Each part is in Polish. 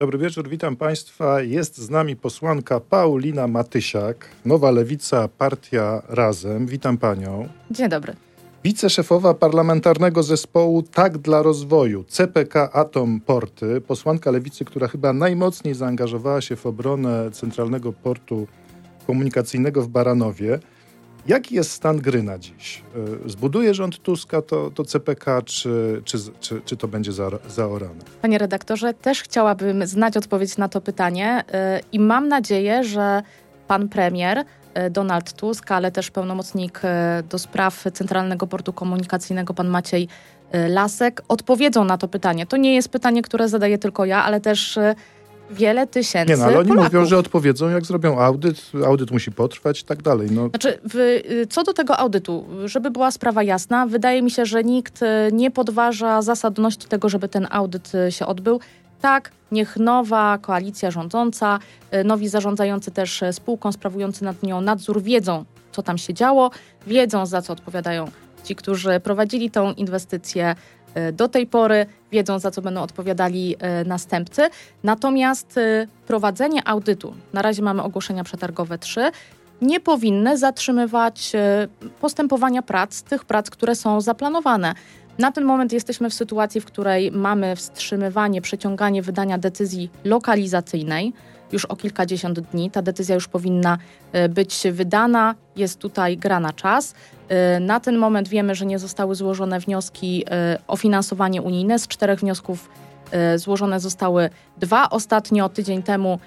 Dobry wieczór, witam Państwa. Jest z nami posłanka Paulina Matysiak, Nowa Lewica, Partia Razem. Witam Panią. Dzień dobry. Wiceszefowa Parlamentarnego Zespołu Tak dla Rozwoju, CPK Atom Porty, posłanka Lewicy, która chyba najmocniej zaangażowała się w obronę Centralnego Portu Komunikacyjnego w Baranowie. Jaki jest stan gry na dziś? Y, zbuduje rząd Tuska to, to CPK, czy, czy, czy, czy to będzie za, zaorane? Panie redaktorze, też chciałabym znać odpowiedź na to pytanie y, i mam nadzieję, że pan premier y, Donald Tusk, ale też pełnomocnik do spraw Centralnego Portu Komunikacyjnego, pan Maciej Lasek, odpowiedzą na to pytanie. To nie jest pytanie, które zadaję tylko ja, ale też wiele tysięcy Nie, no ale oni Polaków. mówią, że odpowiedzą, jak zrobią audyt, audyt musi potrwać i tak dalej. No. Znaczy, w, co do tego audytu, żeby była sprawa jasna, wydaje mi się, że nikt e, nie podważa zasadności tego, żeby ten audyt e, się odbył. Tak, niech nowa koalicja rządząca, nowi zarządzający też spółką, sprawujący nad nią nadzór, wiedzą, co tam się działo, wiedzą, za co odpowiadają ci, którzy prowadzili tą inwestycję, do tej pory, wiedzą za co będą odpowiadali e, następcy. Natomiast e, prowadzenie audytu, na razie mamy ogłoszenia przetargowe 3, nie powinny zatrzymywać postępowania prac, tych prac, które są zaplanowane. Na ten moment jesteśmy w sytuacji, w której mamy wstrzymywanie, przeciąganie wydania decyzji lokalizacyjnej już o kilkadziesiąt dni. Ta decyzja już powinna e, być wydana, jest tutaj gra na czas. E, na ten moment wiemy, że nie zostały złożone wnioski e, o finansowanie unijne. Z czterech wniosków złożone zostały dwa. Ostatnio, tydzień temu,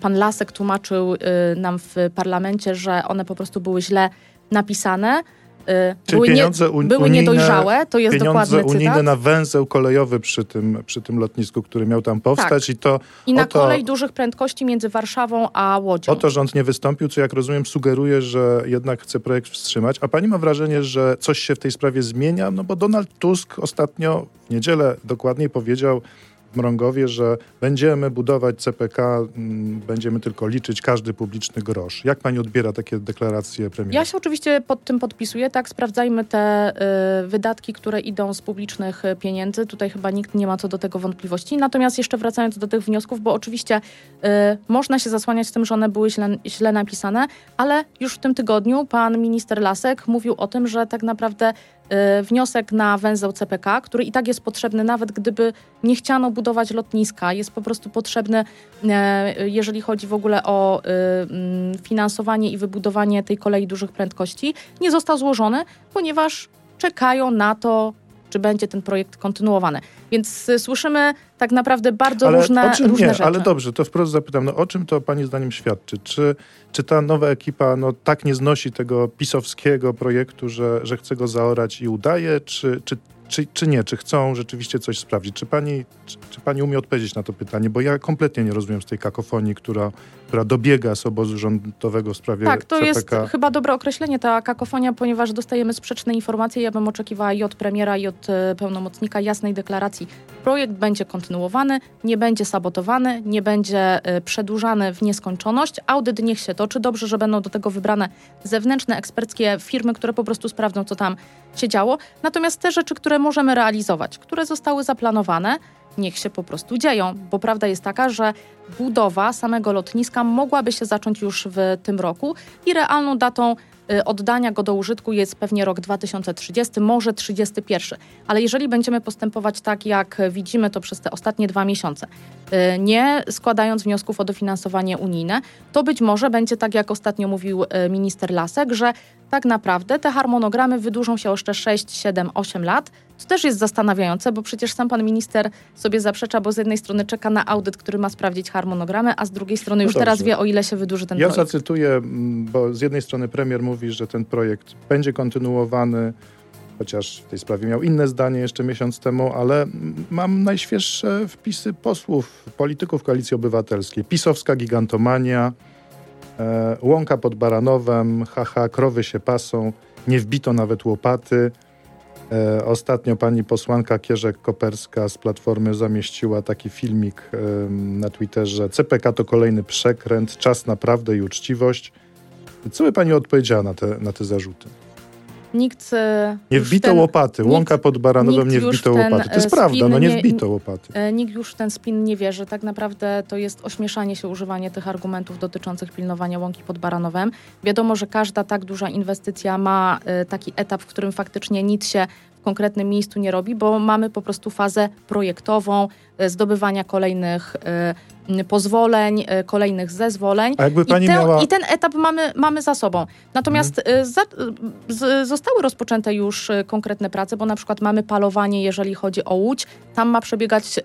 pan Lasek tłumaczył nam w parlamencie, że one po prostu były źle napisane. Y, Czyli były, pieniądze nie, były unijne, niedojrzałe, to jest pieniądze dokładny unijne cytat. na węzeł kolejowy przy tym, przy tym lotnisku, który miał tam powstać. Tak. I, to, I na to, kolej dużych prędkości między Warszawą a Łodzią. O to rząd nie wystąpił, co jak rozumiem sugeruje, że jednak chce projekt wstrzymać. A pani ma wrażenie, że coś się w tej sprawie zmienia? No bo Donald Tusk ostatnio, w niedzielę dokładniej powiedział, Mrągowie, że będziemy budować CPK, mm, będziemy tylko liczyć każdy publiczny grosz. Jak pani odbiera takie deklaracje premiera? Ja się oczywiście pod tym podpisuję. Tak, sprawdzajmy te y, wydatki, które idą z publicznych y, pieniędzy. Tutaj chyba nikt nie ma co do tego wątpliwości. Natomiast jeszcze wracając do tych wniosków, bo oczywiście y, można się zasłaniać tym, że one były źle, źle napisane, ale już w tym tygodniu pan minister Lasek mówił o tym, że tak naprawdę Y, wniosek na węzeł CPK, który i tak jest potrzebny, nawet gdyby nie chciano budować lotniska, jest po prostu potrzebny, e, jeżeli chodzi w ogóle o y, mm, finansowanie i wybudowanie tej kolei dużych prędkości, nie został złożony, ponieważ czekają na to czy będzie ten projekt kontynuowany. Więc y, słyszymy tak naprawdę bardzo ale różne, czym różne nie, rzeczy. Ale dobrze, to wprost zapytam, no, o czym to pani zdaniem świadczy? Czy, czy ta nowa ekipa no, tak nie znosi tego pisowskiego projektu, że, że chce go zaorać i udaje, czy, czy czy, czy nie, czy chcą rzeczywiście coś sprawdzić. Czy pani, czy, czy, pani umie odpowiedzieć na to pytanie? Bo ja kompletnie nie rozumiem z tej kakofonii, która, która dobiega z obozu rządowego w sprawie Tak, to CPK. jest chyba dobre określenie, ta kakofonia, ponieważ dostajemy sprzeczne informacje. Ja bym oczekiwała i od premiera, i od e, pełnomocnika jasnej deklaracji. Projekt będzie kontynuowany, nie będzie sabotowany, nie będzie e, przedłużany w nieskończoność. Audyt niech się toczy. Dobrze, że będą do tego wybrane zewnętrzne, eksperckie firmy, które po prostu sprawdzą, co tam się działo. Natomiast te rzeczy, które możemy realizować, które zostały zaplanowane, niech się po prostu dzieją, bo prawda jest taka, że budowa samego lotniska mogłaby się zacząć już w tym roku i realną datą y, oddania go do użytku jest pewnie rok 2030, może 31. Ale jeżeli będziemy postępować tak, jak widzimy to przez te ostatnie dwa miesiące, y, nie składając wniosków o dofinansowanie unijne, to być może będzie tak, jak ostatnio mówił y, minister Lasek, że tak naprawdę te harmonogramy wydłużą się jeszcze 6, 7, 8 lat, co też jest zastanawiające, bo przecież sam pan minister sobie zaprzecza, bo z jednej strony czeka na audyt, który ma sprawdzić harmonogramy, a z drugiej strony już no teraz wie, o ile się wydłuży ten ja projekt. Ja zacytuję, bo z jednej strony premier mówi, że ten projekt będzie kontynuowany, chociaż w tej sprawie miał inne zdanie jeszcze miesiąc temu, ale mam najświeższe wpisy posłów, polityków Koalicji Obywatelskiej. Pisowska gigantomania, e, łąka pod Baranowem, haha, krowy się pasą, nie wbito nawet łopaty. E, ostatnio pani posłanka Kierzek-Koperska z Platformy zamieściła taki filmik e, na Twitterze. CPK to kolejny przekręt, czas na prawdę i uczciwość. Co by pani odpowiedziała na te, na te zarzuty? Nikt. e, Nie wbito ten- łopaty. nikt- Łąka pod Baranowem nie wbito łopaty. To jest e, prawda, no nie nie- wbito łopaty. E, Nikt już w ten spin nie wierzy. Tak naprawdę to jest ośmieszanie się używanie tych argumentów dotyczących pilnowania łąki pod Baranowem. Wiadomo, że każda tak duża inwestycja ma taki etap, w którym faktycznie nic się w konkretnym miejscu nie robi, bo mamy po prostu fazę projektową, e, zdobywania kolejnych e, pozwoleń, e, kolejnych zezwoleń. A jakby pani I, tę- miała... Mhm. I ten etap mamy, mamy za sobą. Natomiast e, za, z, zostały rozpoczęte już konkretne prace, bo na przykład mamy palowanie, jeżeli chodzi o Łódź. Tam ma przebiegać e,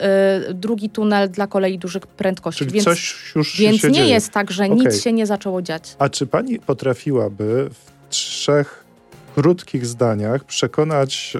drugi tunel dla kolei dużych prędkości. Czyli więc coś już więc nie dzieje. jest tak, że Okej. nic się nie zaczęło dziać. A czy pani potrafiłaby w trzech krótkich zdaniach przekonać e,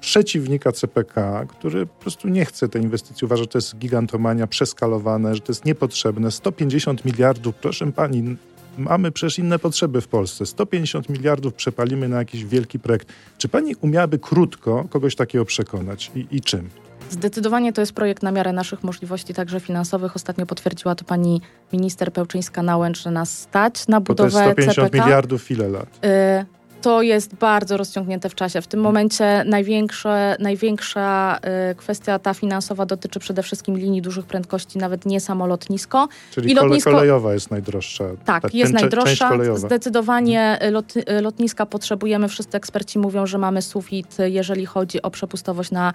przeciwnika CPK, który po prostu nie chce tej inwestycji, uważa, że to jest gigantomania, przeskalowane, że to jest niepotrzebne. 150 miliardów, proszę pani, mamy przecież inne potrzeby w Polsce. 150 miliardów przepalimy na jakiś wielki projekt. Czy pani umiałaby krótko kogoś takiego przekonać i, i czym? Zdecydowanie to jest projekt na miarę naszych możliwości, także finansowych. Ostatnio potwierdziła to pani minister Pełczyńska-Nałęcz, że nas stać na Bo to jest budowę 150 CPK. miliardów ile lat? Y, To jest bardzo rozciągnięte w czasie. W tym momencie największe, największa y, kwestia ta finansowa dotyczy przede wszystkim linii dużych prędkości, nawet nie samo lotnisko. Czyli I lotnisko- kolejowa jest najdroższa. Tak, Ta- jest najdroższa. Zdecydowanie y, lot, y, lotniska potrzebujemy. Wszyscy eksperci mówią, że mamy sufit, y, jeżeli chodzi o przepustowość na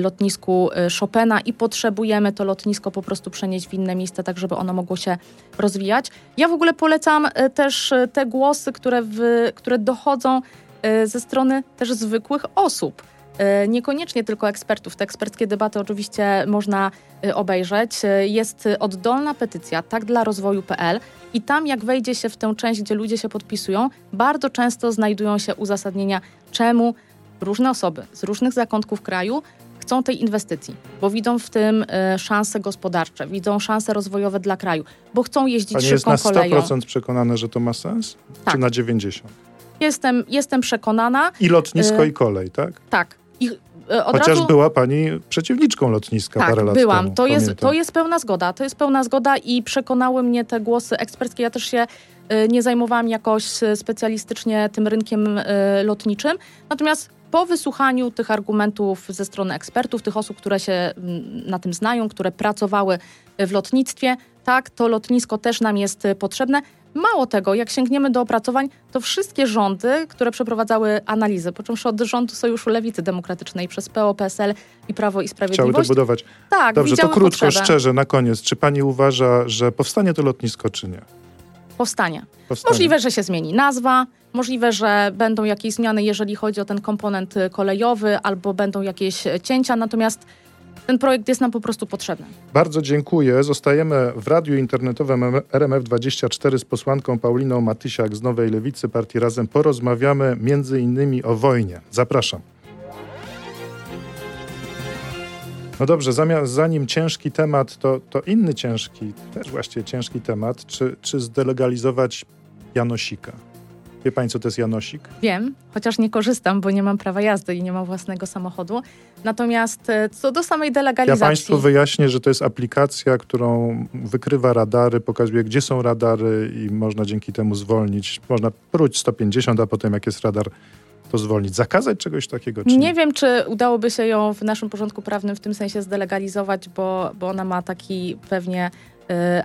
lotnisku Chopina i potrzebujemy to lotnisko po prostu przenieść w inne miejsce, tak żeby ono mogło się rozwijać. Ja w ogóle polecam też te głosy, które, w, które dochodzą y, ze strony też zwykłych osób. Y, Niekoniecznie tylko ekspertów. Te eksperckie debaty oczywiście można y, obejrzeć. Jest oddolna petycja tak dla rozwoju.pl i tam jak wejdzie się w tę część, gdzie ludzie się podpisują, bardzo często znajdują się uzasadnienia, czemu różne osoby z różnych zakątków kraju chcą tej inwestycji, bo widzą w tym y, szanse gospodarcze, widzą szanse rozwojowe dla kraju, bo chcą jeździć Pani jest szybką na koleją. 100% przekonana, że to ma sens? Tak. Czy na 90%? Jestem, jestem przekonana, I lotnisko, Y, i kolej, tak? tak. I y, Chociaż razu... była pani przeciwniczką lotniska Tak, parę lat byłam. temu. To jest, to jest pełna zgoda. To jest pełna zgoda i przekonały mnie te głosy eksperckie. Ja też się y, nie zajmowałam jakoś y, specjalistycznie tym rynkiem y, lotniczym. Natomiast po wysłuchaniu tych argumentów ze strony ekspertów, tych osób, które się mm, na tym znają, które pracowały w lotnictwie, tak, to lotnisko też nam jest y, potrzebne. Mało tego, jak sięgniemy do opracowań, to wszystkie rządy, które przeprowadzały analizy, począwszy od rządu Sojuszu Lewicy Demokratycznej przez PO, PSL i Prawo i Chciały to Sprawiedliwość, budować. tak, Dobrze, to krótko, potrzebę szczerze, na koniec. Czy pani uważa, że powstanie to lotnisko, czy nie? powstania. Powstanie. Możliwe, że się zmieni nazwa, możliwe, że będą jakieś zmiany, jeżeli chodzi o ten komponent kolejowy, albo będą jakieś cięcia, natomiast ten projekt jest nam po prostu potrzebny. Bardzo dziękuję. Zostajemy w radiu internetowym RMF24 z posłanką Pauliną Matysiak z Nowej Lewicy Partii Razem. Porozmawiamy między innymi o wojnie. Zapraszam. No dobrze, zamiast, zanim ciężki temat, to, to inny ciężki, też właściwie ciężki temat, czy, czy zdelegalizować Janosika? Wie pani, co to jest Janosik? Wiem, chociaż nie korzystam, bo nie mam prawa jazdy i nie mam własnego samochodu. Natomiast e, co do samej Ja delegalizacji... Państwu wyjaśnię, że to jest aplikacja, którą wykrywa radary, pokazuje, gdzie są radary i można dzięki temu zwolnić. Można próć 150, a potem jak jest radar, to zwolnić. Zakazać czegoś takiego, czy Nie wiem, czy udałoby się ją w naszym porządku prawnym w tym sensie zdelegalizować, bo, bo ona ma taki pewnie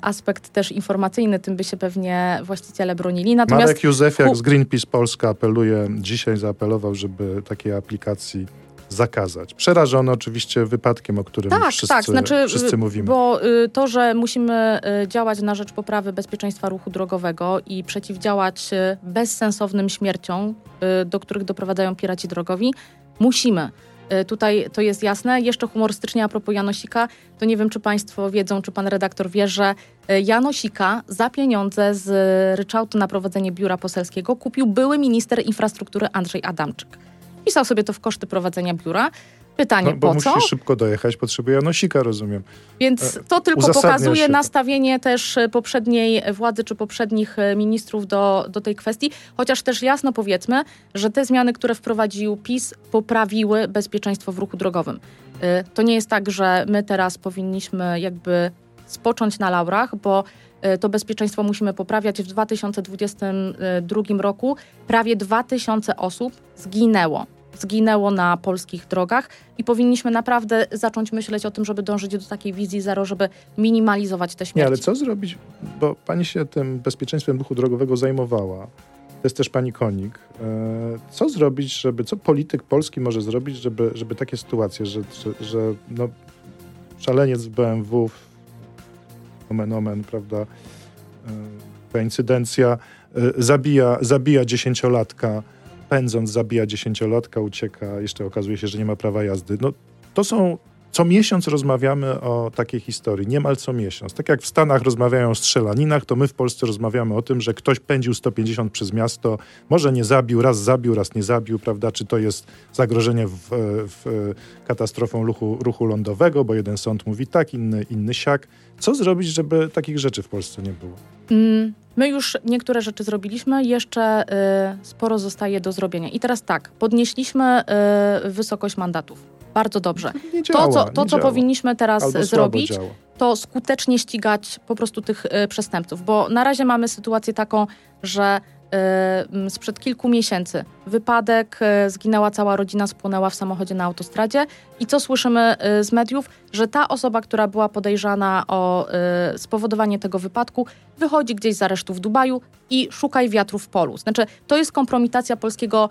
aspekt też informacyjny, tym by się pewnie właściciele bronili. Natomiast Marek Józefiak z Greenpeace Polska apeluje, dzisiaj zaapelował, żeby takiej aplikacji zakazać. Przerażony oczywiście wypadkiem, o którym tak, wszyscy, tak, znaczy, wszyscy y, mówimy. Bo y, to, że musimy y, działać na rzecz poprawy bezpieczeństwa ruchu drogowego i przeciwdziałać y, bezsensownym śmierciom, y, do których doprowadzają piraci drogowi, musimy. Y, Tutaj to jest jasne. Jeszcze humorystycznie a propos Janosika, to nie wiem, czy Państwo wiedzą, czy Pan redaktor wie, że y, Janosika za pieniądze z ryczałtu na prowadzenie biura poselskiego kupił były minister infrastruktury Andrzej Adamczyk. pisał sobie to w koszty prowadzenia biura. Pytanie, No, bo po musi co? szybko dojechać, potrzebuje Janosika, rozumiem. Więc E, to tylko pokazuje się nastawienie też e, poprzedniej władzy czy poprzednich e, ministrów do, do tej kwestii. Chociaż też jasno powiedzmy, że te zmiany, które wprowadził PiS, poprawiły bezpieczeństwo w ruchu drogowym. To nie jest tak, że my teraz powinniśmy jakby spocząć na laurach, bo to bezpieczeństwo musimy poprawiać. W 2022 roku prawie 2000 osób zginęło. Zginęło na polskich drogach i powinniśmy naprawdę zacząć myśleć o tym, żeby dążyć do takiej wizji zero, żeby minimalizować te śmierci. Nie, ale co zrobić, bo pani się tym bezpieczeństwem ruchu drogowego zajmowała. To jest też pani Konik. E, Co zrobić, żeby, co polityk polski może zrobić, żeby, żeby takie sytuacje, że, że, że no, szaleniec w BMW, omen omen, prawda, e, koincydencja, e, zabija, zabija dziesięciolatka, pędząc zabija dziesięciolatka, ucieka, jeszcze okazuje się, że nie ma prawa jazdy. No, to są co miesiąc rozmawiamy o takiej historii, niemal co miesiąc. Tak jak w Stanach rozmawiają o strzelaninach, to my w Polsce rozmawiamy o tym, że ktoś pędził 150 przez miasto, może nie zabił, raz zabił, raz nie zabił, prawda? Czy to jest zagrożenie w, w katastrofą ruchu, ruchu lądowego, bo jeden sąd mówi tak, inny, inny siak. Co zrobić, żeby takich rzeczy w Polsce nie było? Mm, My już niektóre rzeczy zrobiliśmy, jeszcze y, sporo zostaje do zrobienia. I teraz tak, podnieśliśmy y, wysokość mandatów. Bardzo dobrze. Nie działa, To, co, to, co powinniśmy teraz Albo zrobić, to skutecznie ścigać po prostu tych y, przestępców, bo na razie mamy sytuację taką, że y, sprzed kilku miesięcy wypadek, y, zginęła cała rodzina, spłonęła w samochodzie na autostradzie i co słyszymy z mediów, że ta osoba, która była podejrzana o spowodowanie tego wypadku, wychodzi gdzieś z aresztu w Dubaju i szukaj wiatru w polu. Znaczy, to jest kompromitacja polskiego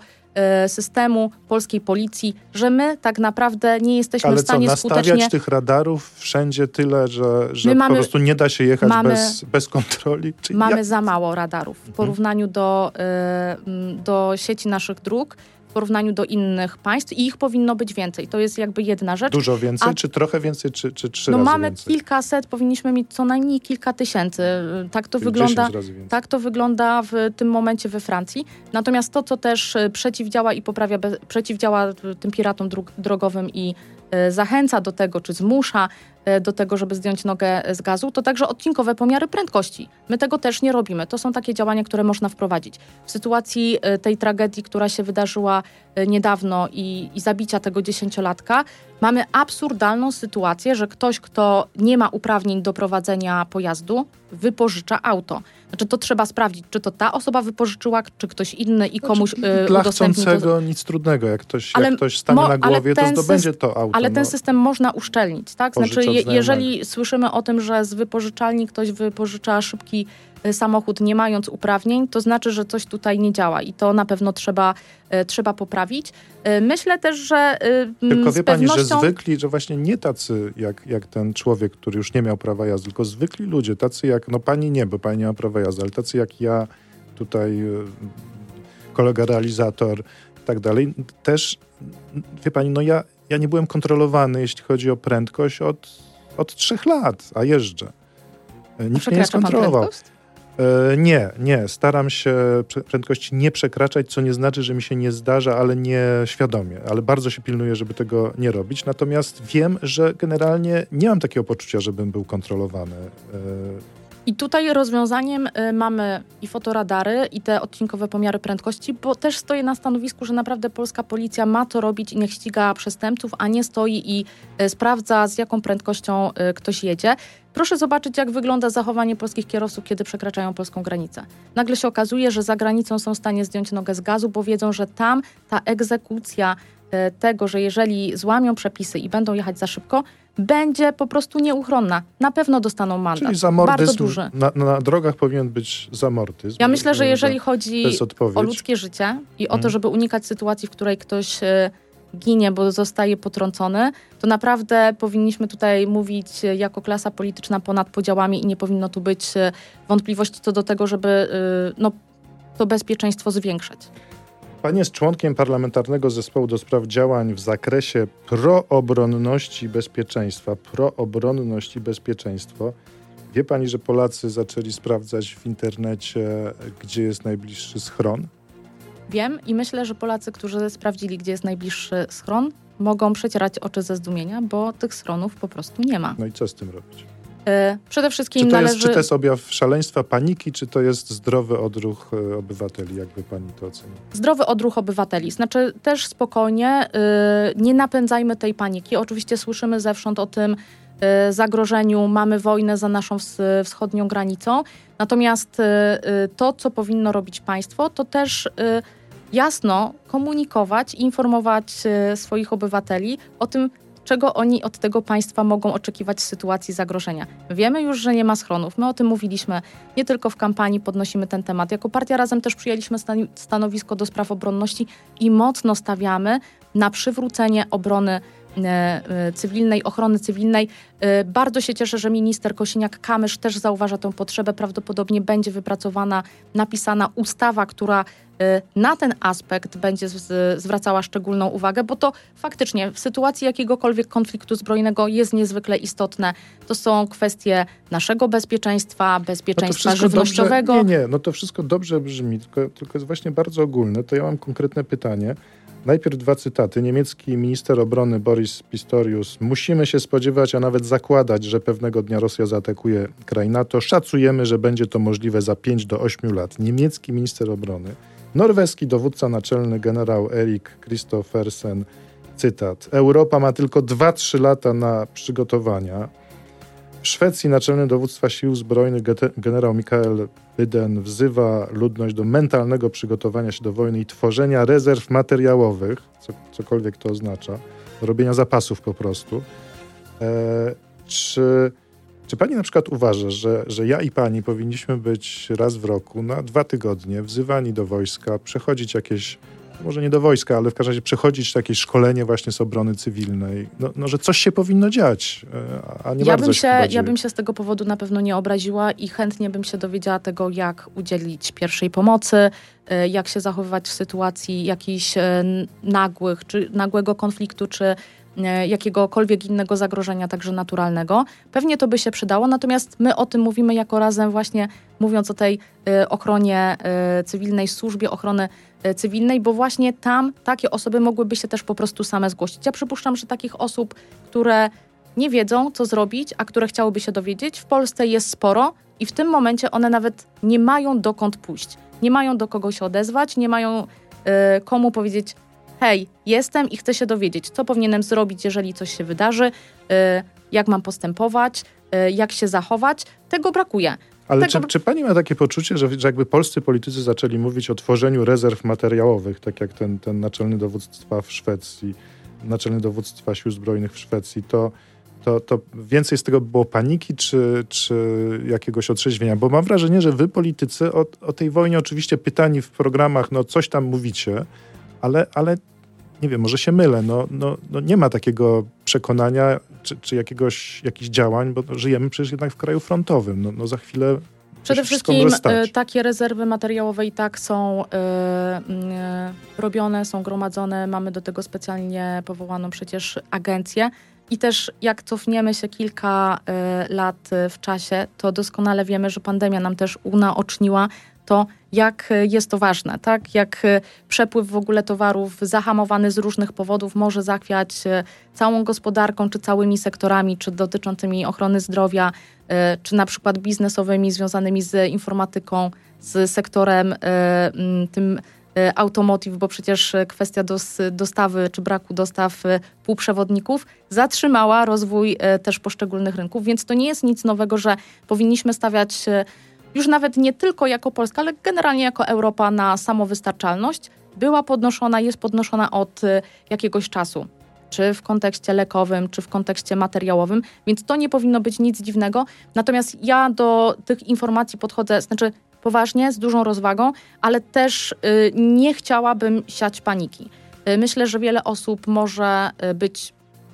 systemu, polskiej policji, że my tak naprawdę nie jesteśmy Ale w co, stanie nastawiać skutecznie... tych radarów wszędzie tyle, że, że My po mamy- prostu nie da się jechać mamy- bez, bez kontroli? Czy Mamy jak- za mało radarów w porównaniu do, mm, do sieci naszych dróg, w porównaniu do innych państw i ich powinno być więcej. To jest jakby jedna rzecz. Dużo więcej, A- czy trochę więcej, czy, czy trzy No razy mamy więcej? kilkaset, powinniśmy mieć co najmniej kilka tysięcy. Tak to Czyli wygląda. 10 razy więcej. Tak to wygląda w tym momencie we Francji. Natomiast to, co też y, przeciwdziała i poprawia, przeciwdziała y, tym piratom drogowym i zachęca do tego, czy zmusza y, do tego, żeby zdjąć nogę z gazu, to także odcinkowe pomiary prędkości. My tego też nie robimy. To są takie działania, które można wprowadzić. W sytuacji y, tej tragedii, która się wydarzyła niedawno i, i zabicia tego dziesięciolatka, mamy absurdalną sytuację, że ktoś, kto nie ma uprawnień do prowadzenia pojazdu, wypożycza auto. Znaczy to trzeba sprawdzić, czy to ta osoba wypożyczyła, czy ktoś inny i komuś Znaczy, y, Dla udostępnił to. chcącego nic trudnego. Jak ktoś, Ale jak ktoś stanie mo- na głowie, to zdobędzie to auto. Ale ten no. system można uszczelnić, tak? Znaczy, je, jeżeli słyszymy o tym, że z wypożyczalni ktoś wypożycza szybki samochód nie mając uprawnień, to znaczy, że coś tutaj nie działa i to na pewno trzeba, y, trzeba poprawić. Y, Myślę też, że y, mm, Tylko z wie pani, że pewnością... zwykli, że właśnie nie tacy jak, jak ten człowiek, który już nie miał prawa jazdy, tylko zwykli ludzie, tacy jak, no pani nie, bo pani nie ma prawa jazdy, ale tacy jak ja, tutaj y, kolega realizator i tak dalej, też, wie pani, no ja, ja nie byłem kontrolowany, jeśli chodzi o prędkość od, od trzech lat, a jeżdżę. Y, Nikt mnie nie skontrolował. E, Nie, nie. Staram się prędkości nie przekraczać, co nie znaczy, że mi się nie zdarza, ale nie świadomie. Ale bardzo się pilnuję, żeby tego nie robić. Natomiast wiem, że generalnie nie mam takiego poczucia, żebym był kontrolowany. E, I tutaj rozwiązaniem y, mamy i fotoradary, i te odcinkowe pomiary prędkości, bo też stoję na stanowisku, że naprawdę polska policja ma to robić i niech ściga przestępców, a nie stoi i sprawdza, z jaką prędkością ktoś jedzie. Proszę zobaczyć, jak wygląda zachowanie polskich kierowców, kiedy przekraczają polską granicę. Nagle się okazuje, że za granicą są w stanie zdjąć nogę z gazu, bo wiedzą, że tam ta egzekucja y, tego, że jeżeli złamią przepisy i będą jechać za szybko, będzie po prostu nieuchronna. Na pewno dostaną mandat. czyli Bardzo zamordyzm. duży. Na, na drogach powinien być zamordyzm. Ja myślę, że E, jeżeli chodzi o ludzkie życie i o to, Mhm. żeby unikać sytuacji, w której ktoś e, ginie, bo zostaje potrącony, to naprawdę powinniśmy tutaj mówić jako klasa polityczna ponad podziałami i nie powinno tu być e, wątpliwości co do tego, żeby e, no, to bezpieczeństwo zwiększać. Pani jest członkiem parlamentarnego zespołu do spraw działań w zakresie proobronności i bezpieczeństwa. Proobronność i bezpieczeństwo. Wie pani, że Polacy zaczęli sprawdzać w internecie, gdzie jest najbliższy schron? Wiem i myślę, że Polacy, którzy sprawdzili, gdzie jest najbliższy schron, mogą przecierać oczy ze zdumienia, bo tych schronów po prostu nie ma. No i co z tym robić? E, przede wszystkim czy to należy... Jest, czy to jest objaw szaleństwa, paniki, czy to jest zdrowy odruch e, obywateli? Jakby pani to oceni? Zdrowy odruch obywateli. Znaczy też spokojnie, yy, nie napędzajmy tej paniki. Oczywiście słyszymy zewsząd o tym yy, zagrożeniu, mamy wojnę za naszą wschodnią granicą. Natomiast yy, to, co powinno robić państwo, to też jasno komunikować, informować y, swoich obywateli o tym, czego oni od tego państwa mogą oczekiwać w sytuacji zagrożenia. Wiemy już, że nie ma schronów. My o tym mówiliśmy nie tylko w kampanii, podnosimy ten temat. Jako partia Razem też przyjęliśmy stanowisko do spraw obronności i mocno stawiamy na przywrócenie obrony E, e, cywilnej, ochrony cywilnej. E, bardzo się cieszę, że minister Kosiniak-Kamysz też zauważa tę potrzebę. Prawdopodobnie będzie wypracowana, napisana ustawa, która na ten aspekt będzie zwracała szczególną uwagę, bo to faktycznie w sytuacji jakiegokolwiek konfliktu zbrojnego jest niezwykle istotne. To są kwestie naszego bezpieczeństwa, bezpieczeństwa no żywnościowego. Dobrze, nie, nie, no to wszystko dobrze brzmi, tylko, tylko jest właśnie bardzo ogólne. To ja mam konkretne pytanie. Najpierw dwa cytaty. Niemiecki minister obrony Boris Pistorius. Musimy się spodziewać, a nawet zakładać, że pewnego dnia Rosja zaatakuje kraj NATO. Szacujemy, że będzie to możliwe za 5 do 8 lat. Niemiecki minister obrony. Norweski dowódca naczelny generał Erik Christophersen. Cytat. Europa ma tylko 2-3 lata na przygotowania. Szwecji naczelny dowództwa sił zbrojnych generał Mikael Byden wzywa ludność do mentalnego przygotowania się do wojny i tworzenia rezerw materiałowych, co, cokolwiek to oznacza, robienia zapasów po prostu. E, czy, czy pani na przykład uważa, że, że ja i pani powinniśmy być raz w roku na dwa tygodnie wzywani do wojska, przechodzić jakieś może nie do wojska, ale w każdym razie przechodzić takie szkolenie właśnie z obrony cywilnej, no, no że coś się powinno dziać, e, a nie ja bardzo bym się, się Ja bym się z tego powodu na pewno nie obraziła i chętnie bym się dowiedziała tego, jak udzielić pierwszej pomocy, e, jak się zachowywać w sytuacji jakichś e, nagłych, czy nagłego konfliktu, czy jakiegokolwiek innego zagrożenia, także naturalnego. Pewnie to by się przydało, natomiast my o tym mówimy jako razem właśnie mówiąc o tej ochronie cywilnej, służbie ochrony cywilnej, bo właśnie tam takie osoby mogłyby się też po prostu same zgłosić. Ja przypuszczam, że takich osób, które nie wiedzą, co zrobić, a które chciałyby się dowiedzieć, w Polsce jest sporo i w tym momencie one nawet nie mają dokąd pójść. Nie mają do kogo się odezwać, nie mają y, komu powiedzieć: Hej, jestem i chcę się dowiedzieć, co powinienem zrobić, jeżeli coś się wydarzy, y, jak mam postępować, y, jak się zachować. Tego brakuje. Ale czy, czy, pani ma takie poczucie, że, że jakby polscy politycy zaczęli mówić o tworzeniu rezerw materiałowych, tak jak ten, ten naczelny dowództwa w Szwecji, naczelny dowództwa sił zbrojnych w Szwecji, to, to, to więcej z tego było paniki czy, czy jakiegoś otrzeźwienia? Bo mam wrażenie, że wy politycy o, o tej wojnie oczywiście pytani w programach, no coś tam mówicie, ale, ale nie wiem, może się mylę, no, no, no nie ma takiego przekonania czy, czy jakiegoś, jakichś działań, bo żyjemy przecież jednak w kraju frontowym. No, no za chwilę Przede wszystkim e, takie rezerwy materiałowe i tak są y, y, robione, są gromadzone. Mamy do tego specjalnie powołaną przecież agencję. I też jak cofniemy się kilka lat w czasie, to doskonale wiemy, że pandemia nam też unaoczniła to, jak jest to ważne, tak? Jak przepływ w ogóle towarów zahamowany z różnych powodów może zachwiać całą gospodarką, czy całymi sektorami, czy dotyczącymi ochrony zdrowia, e, czy na przykład biznesowymi, związanymi z informatyką, z sektorem e, tym e, automotive, bo przecież kwestia dostawy czy braku dostaw półprzewodników zatrzymała rozwój też poszczególnych rynków, więc to nie jest nic nowego, że powinniśmy stawiać już nawet nie tylko jako Polska, ale generalnie jako Europa na samowystarczalność, była podnoszona, jest podnoszona od y, jakiegoś czasu. Czy w kontekście lekowym, czy w kontekście materiałowym, więc to nie powinno być nic dziwnego. Natomiast ja do tych informacji podchodzę, znaczy poważnie, z dużą rozwagą, ale też y, nie chciałabym siać paniki. Y, myślę, że wiele osób może być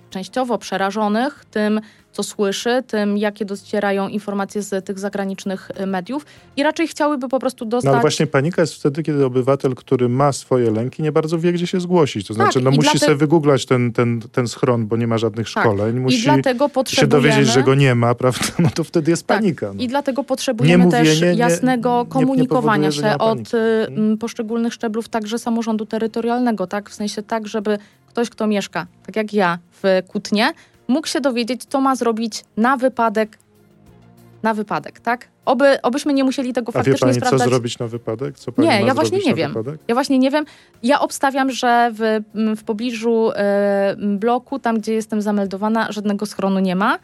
częściowo przerażonych tym, co słyszy, tym, jakie docierają informacje z tych zagranicznych y, mediów i raczej chciałyby po prostu dostać... No ale właśnie panika jest wtedy, kiedy obywatel, który ma swoje lęki, nie bardzo wie, gdzie się zgłosić. To znaczy, Tak, no i musi dlate- sobie wygooglać ten, ten, ten schron, bo nie ma żadnych Tak. szkoleń. Musi I dlatego się potrzebujemy... dowiedzieć, że go nie ma, prawda? No to wtedy jest Tak. panika. No. I dlatego potrzebujemy też nie- jasnego nie- nie komunikowania powoduje, się od y, poszczególnych szczeblów, także samorządu terytorialnego, tak? W sensie tak, żeby ktoś, kto mieszka, tak jak ja, w Kutnie, mógł się dowiedzieć, co ma zrobić na wypadek, na wypadek, tak? Oby, obyśmy nie musieli tego A wie faktycznie pani, co sprawdzać. zrobić na wypadek? Co pani Nie, ja właśnie nie wiem. Wypadek? Ja właśnie nie wiem. Ja obstawiam, że w, m, w pobliżu m, bloku, tam gdzie jestem zameldowana, żadnego schronu nie ma.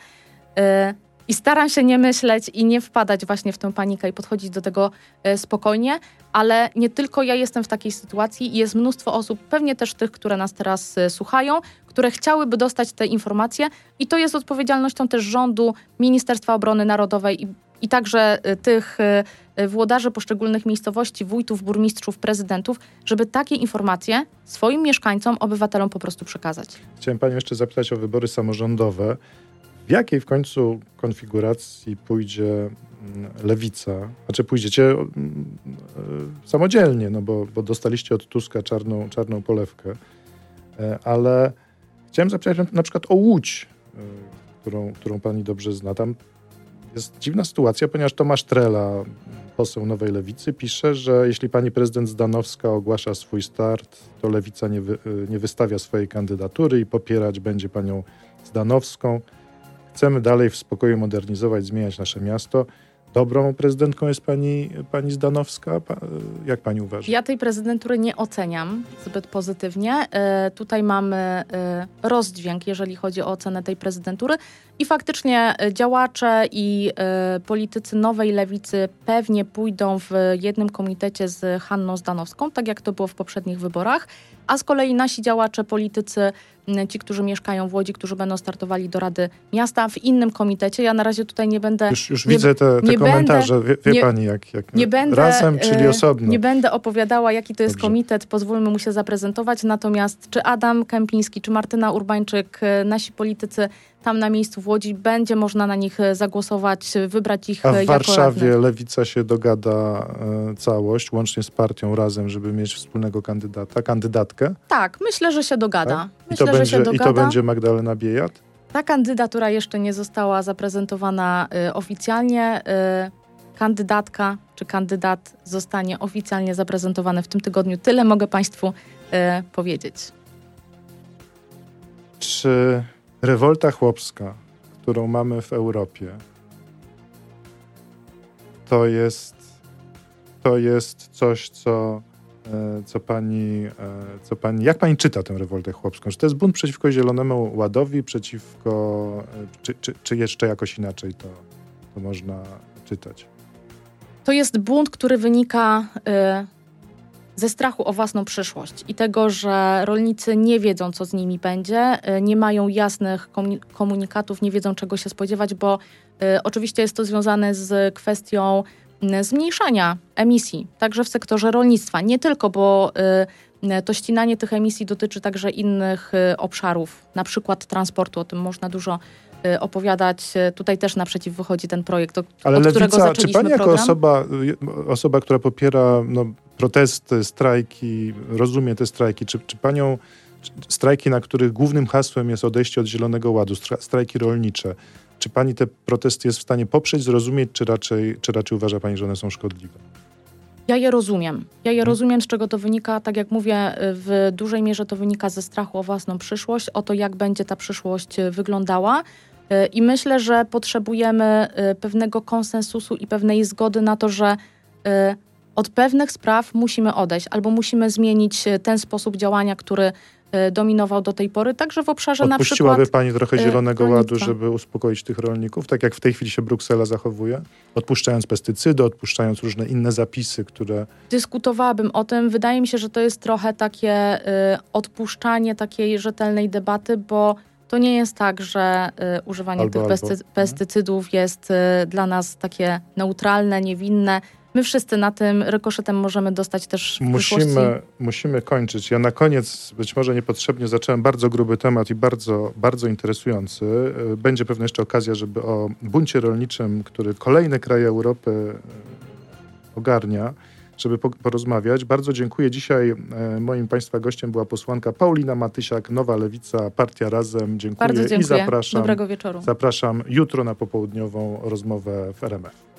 E, I staram się nie myśleć i nie wpadać właśnie w tę panikę i podchodzić do tego e, spokojnie, ale nie tylko ja jestem w takiej sytuacji. Jest mnóstwo osób, pewnie też tych, które nas teraz e, słuchają, które chciałyby dostać te informacje i to jest odpowiedzialnością też rządu, Ministerstwa Obrony Narodowej i, i także e, tych włodarzy poszczególnych miejscowości, wójtów, burmistrzów, prezydentów, żeby takie informacje swoim mieszkańcom, obywatelom po prostu przekazać. Chciałem panią jeszcze zapytać o wybory samorządowe. W jakiej w końcu konfiguracji pójdzie mm, lewica? Znaczy pójdziecie mm, e, samodzielnie, no bo, bo dostaliście od Tuska czarną, czarną polewkę. E, Ale chciałem zapytać na- przykład o Łódź, e, którą, którą pani dobrze zna. Tam jest dziwna sytuacja, ponieważ Tomasz Trela, poseł Nowej Lewicy, pisze, że jeśli pani prezydent Zdanowska ogłasza swój start, to Lewica nie, wy, nie wystawia swojej kandydatury i popierać będzie panią Zdanowską. Chcemy dalej w spokoju modernizować, zmieniać nasze miasto. Dobrą prezydentką jest pani, pani Zdanowska? Pa, jak pani uważa? Ja tej prezydentury nie oceniam zbyt pozytywnie. E, tutaj mamy e, rozdźwięk, jeżeli chodzi o ocenę tej prezydentury. I faktycznie e, działacze i e, politycy nowej lewicy pewnie pójdą w jednym komitecie z Hanną Zdanowską, tak jak to było w poprzednich wyborach. A z kolei nasi działacze, politycy, ci, którzy mieszkają w Łodzi, którzy będą startowali do Rady Miasta w innym komitecie. Ja na razie tutaj nie będę Już, już nie- widzę te, te komentarze. wie wie nie- pani, jak, jak nie będę, razem, czyli e, osobno. Nie będę opowiadała, jaki to jest Dobrze. komitet, pozwólmy mu się zaprezentować. Natomiast czy Adam Kępiński, czy Martyna Urbańczyk, e, nasi politycy tam na miejscu w Łodzi, będzie można na nich e, zagłosować, e, wybrać ich A e, w jako Warszawie radnych. lewica się dogada e, całość, łącznie z partią razem, żeby mieć wspólnego kandydata, kandydatkę. Tak, myślę, że się dogada. Tak? I, Myślę, to że będzie, się I dogada. to będzie Magdalena Biejat? Ta kandydatura jeszcze nie została zaprezentowana e, oficjalnie. E, kandydatka czy kandydat zostanie oficjalnie zaprezentowany w tym tygodniu. Tyle mogę Państwu e, powiedzieć. Czy rewolta chłopska, którą mamy w Europie, to jest, to jest coś, co, e, co pani, e, co pani. Jak pani czyta tę rewoltę chłopską? Czy to jest bunt przeciwko Zielonemu Ładowi, przeciwko. e, Czy, czy, czy jeszcze jakoś inaczej to, to można czytać? To jest bunt, który wynika ze strachu o własną przyszłość i tego, że rolnicy nie wiedzą, co z nimi będzie, y, nie mają jasnych komu- komunikatów, nie wiedzą, czego się spodziewać, bo y, oczywiście jest to związane z kwestią y, zmniejszania emisji, także w sektorze rolnictwa. Nie tylko, bo y, to ścinanie tych emisji dotyczy także innych y, obszarów, na przykład transportu, o tym można dużo opowiadać. Tutaj też naprzeciw wychodzi ten projekt, Ale od którego lewica, czy zaczęliśmy pani jako program. osoba, osoba, która popiera no, protesty, strajki, rozumie te strajki, czy, czy panią strajki, na których głównym hasłem jest odejście od Zielonego Ładu, stra- strajki rolnicze, czy pani te protesty jest w stanie poprzeć, zrozumieć, czy raczej, czy raczej uważa pani, że one są szkodliwe? Ja je rozumiem. Ja je Mhm. rozumiem, z czego to wynika. Tak jak mówię, w dużej mierze to wynika ze strachu o własną przyszłość, o to, jak będzie ta przyszłość y, wyglądała. Y, I myślę, że potrzebujemy y, pewnego konsensusu i pewnej zgody na to, że od pewnych spraw musimy odejść albo musimy zmienić y, ten sposób działania, który y, dominował do tej pory, także w obszarze na Odpuściłaby przykład pani trochę y, Zielonego Ładu, rolnictwa. żeby uspokoić tych rolników, tak jak w tej chwili się Bruksela zachowuje? Odpuszczając pestycydy, odpuszczając różne inne zapisy, które... dyskutowałabym o tym. Wydaje mi się, że to jest trochę takie odpuszczanie takiej rzetelnej debaty, bo to nie jest tak, że używanie Albo, tych albo. pesty- pestycydów jest dla nas takie neutralne, niewinne. My wszyscy na tym rykoszetem możemy dostać też w. Musimy, musimy kończyć. Ja na koniec, być może niepotrzebnie, zacząłem bardzo gruby temat i bardzo, bardzo interesujący. Y, Będzie pewnie jeszcze okazja, żeby o buncie rolniczym, który kolejne kraje Europy y, ogarnia, żeby po- porozmawiać. Bardzo dziękuję. Dzisiaj e, moim Państwa gościem była posłanka Paulina Matysiak, Nowa Lewica, Partia Razem. Dziękuję Bardzo i dziękuję. zapraszam. Dobrego wieczoru. Zapraszam jutro na popołudniową rozmowę w RMF.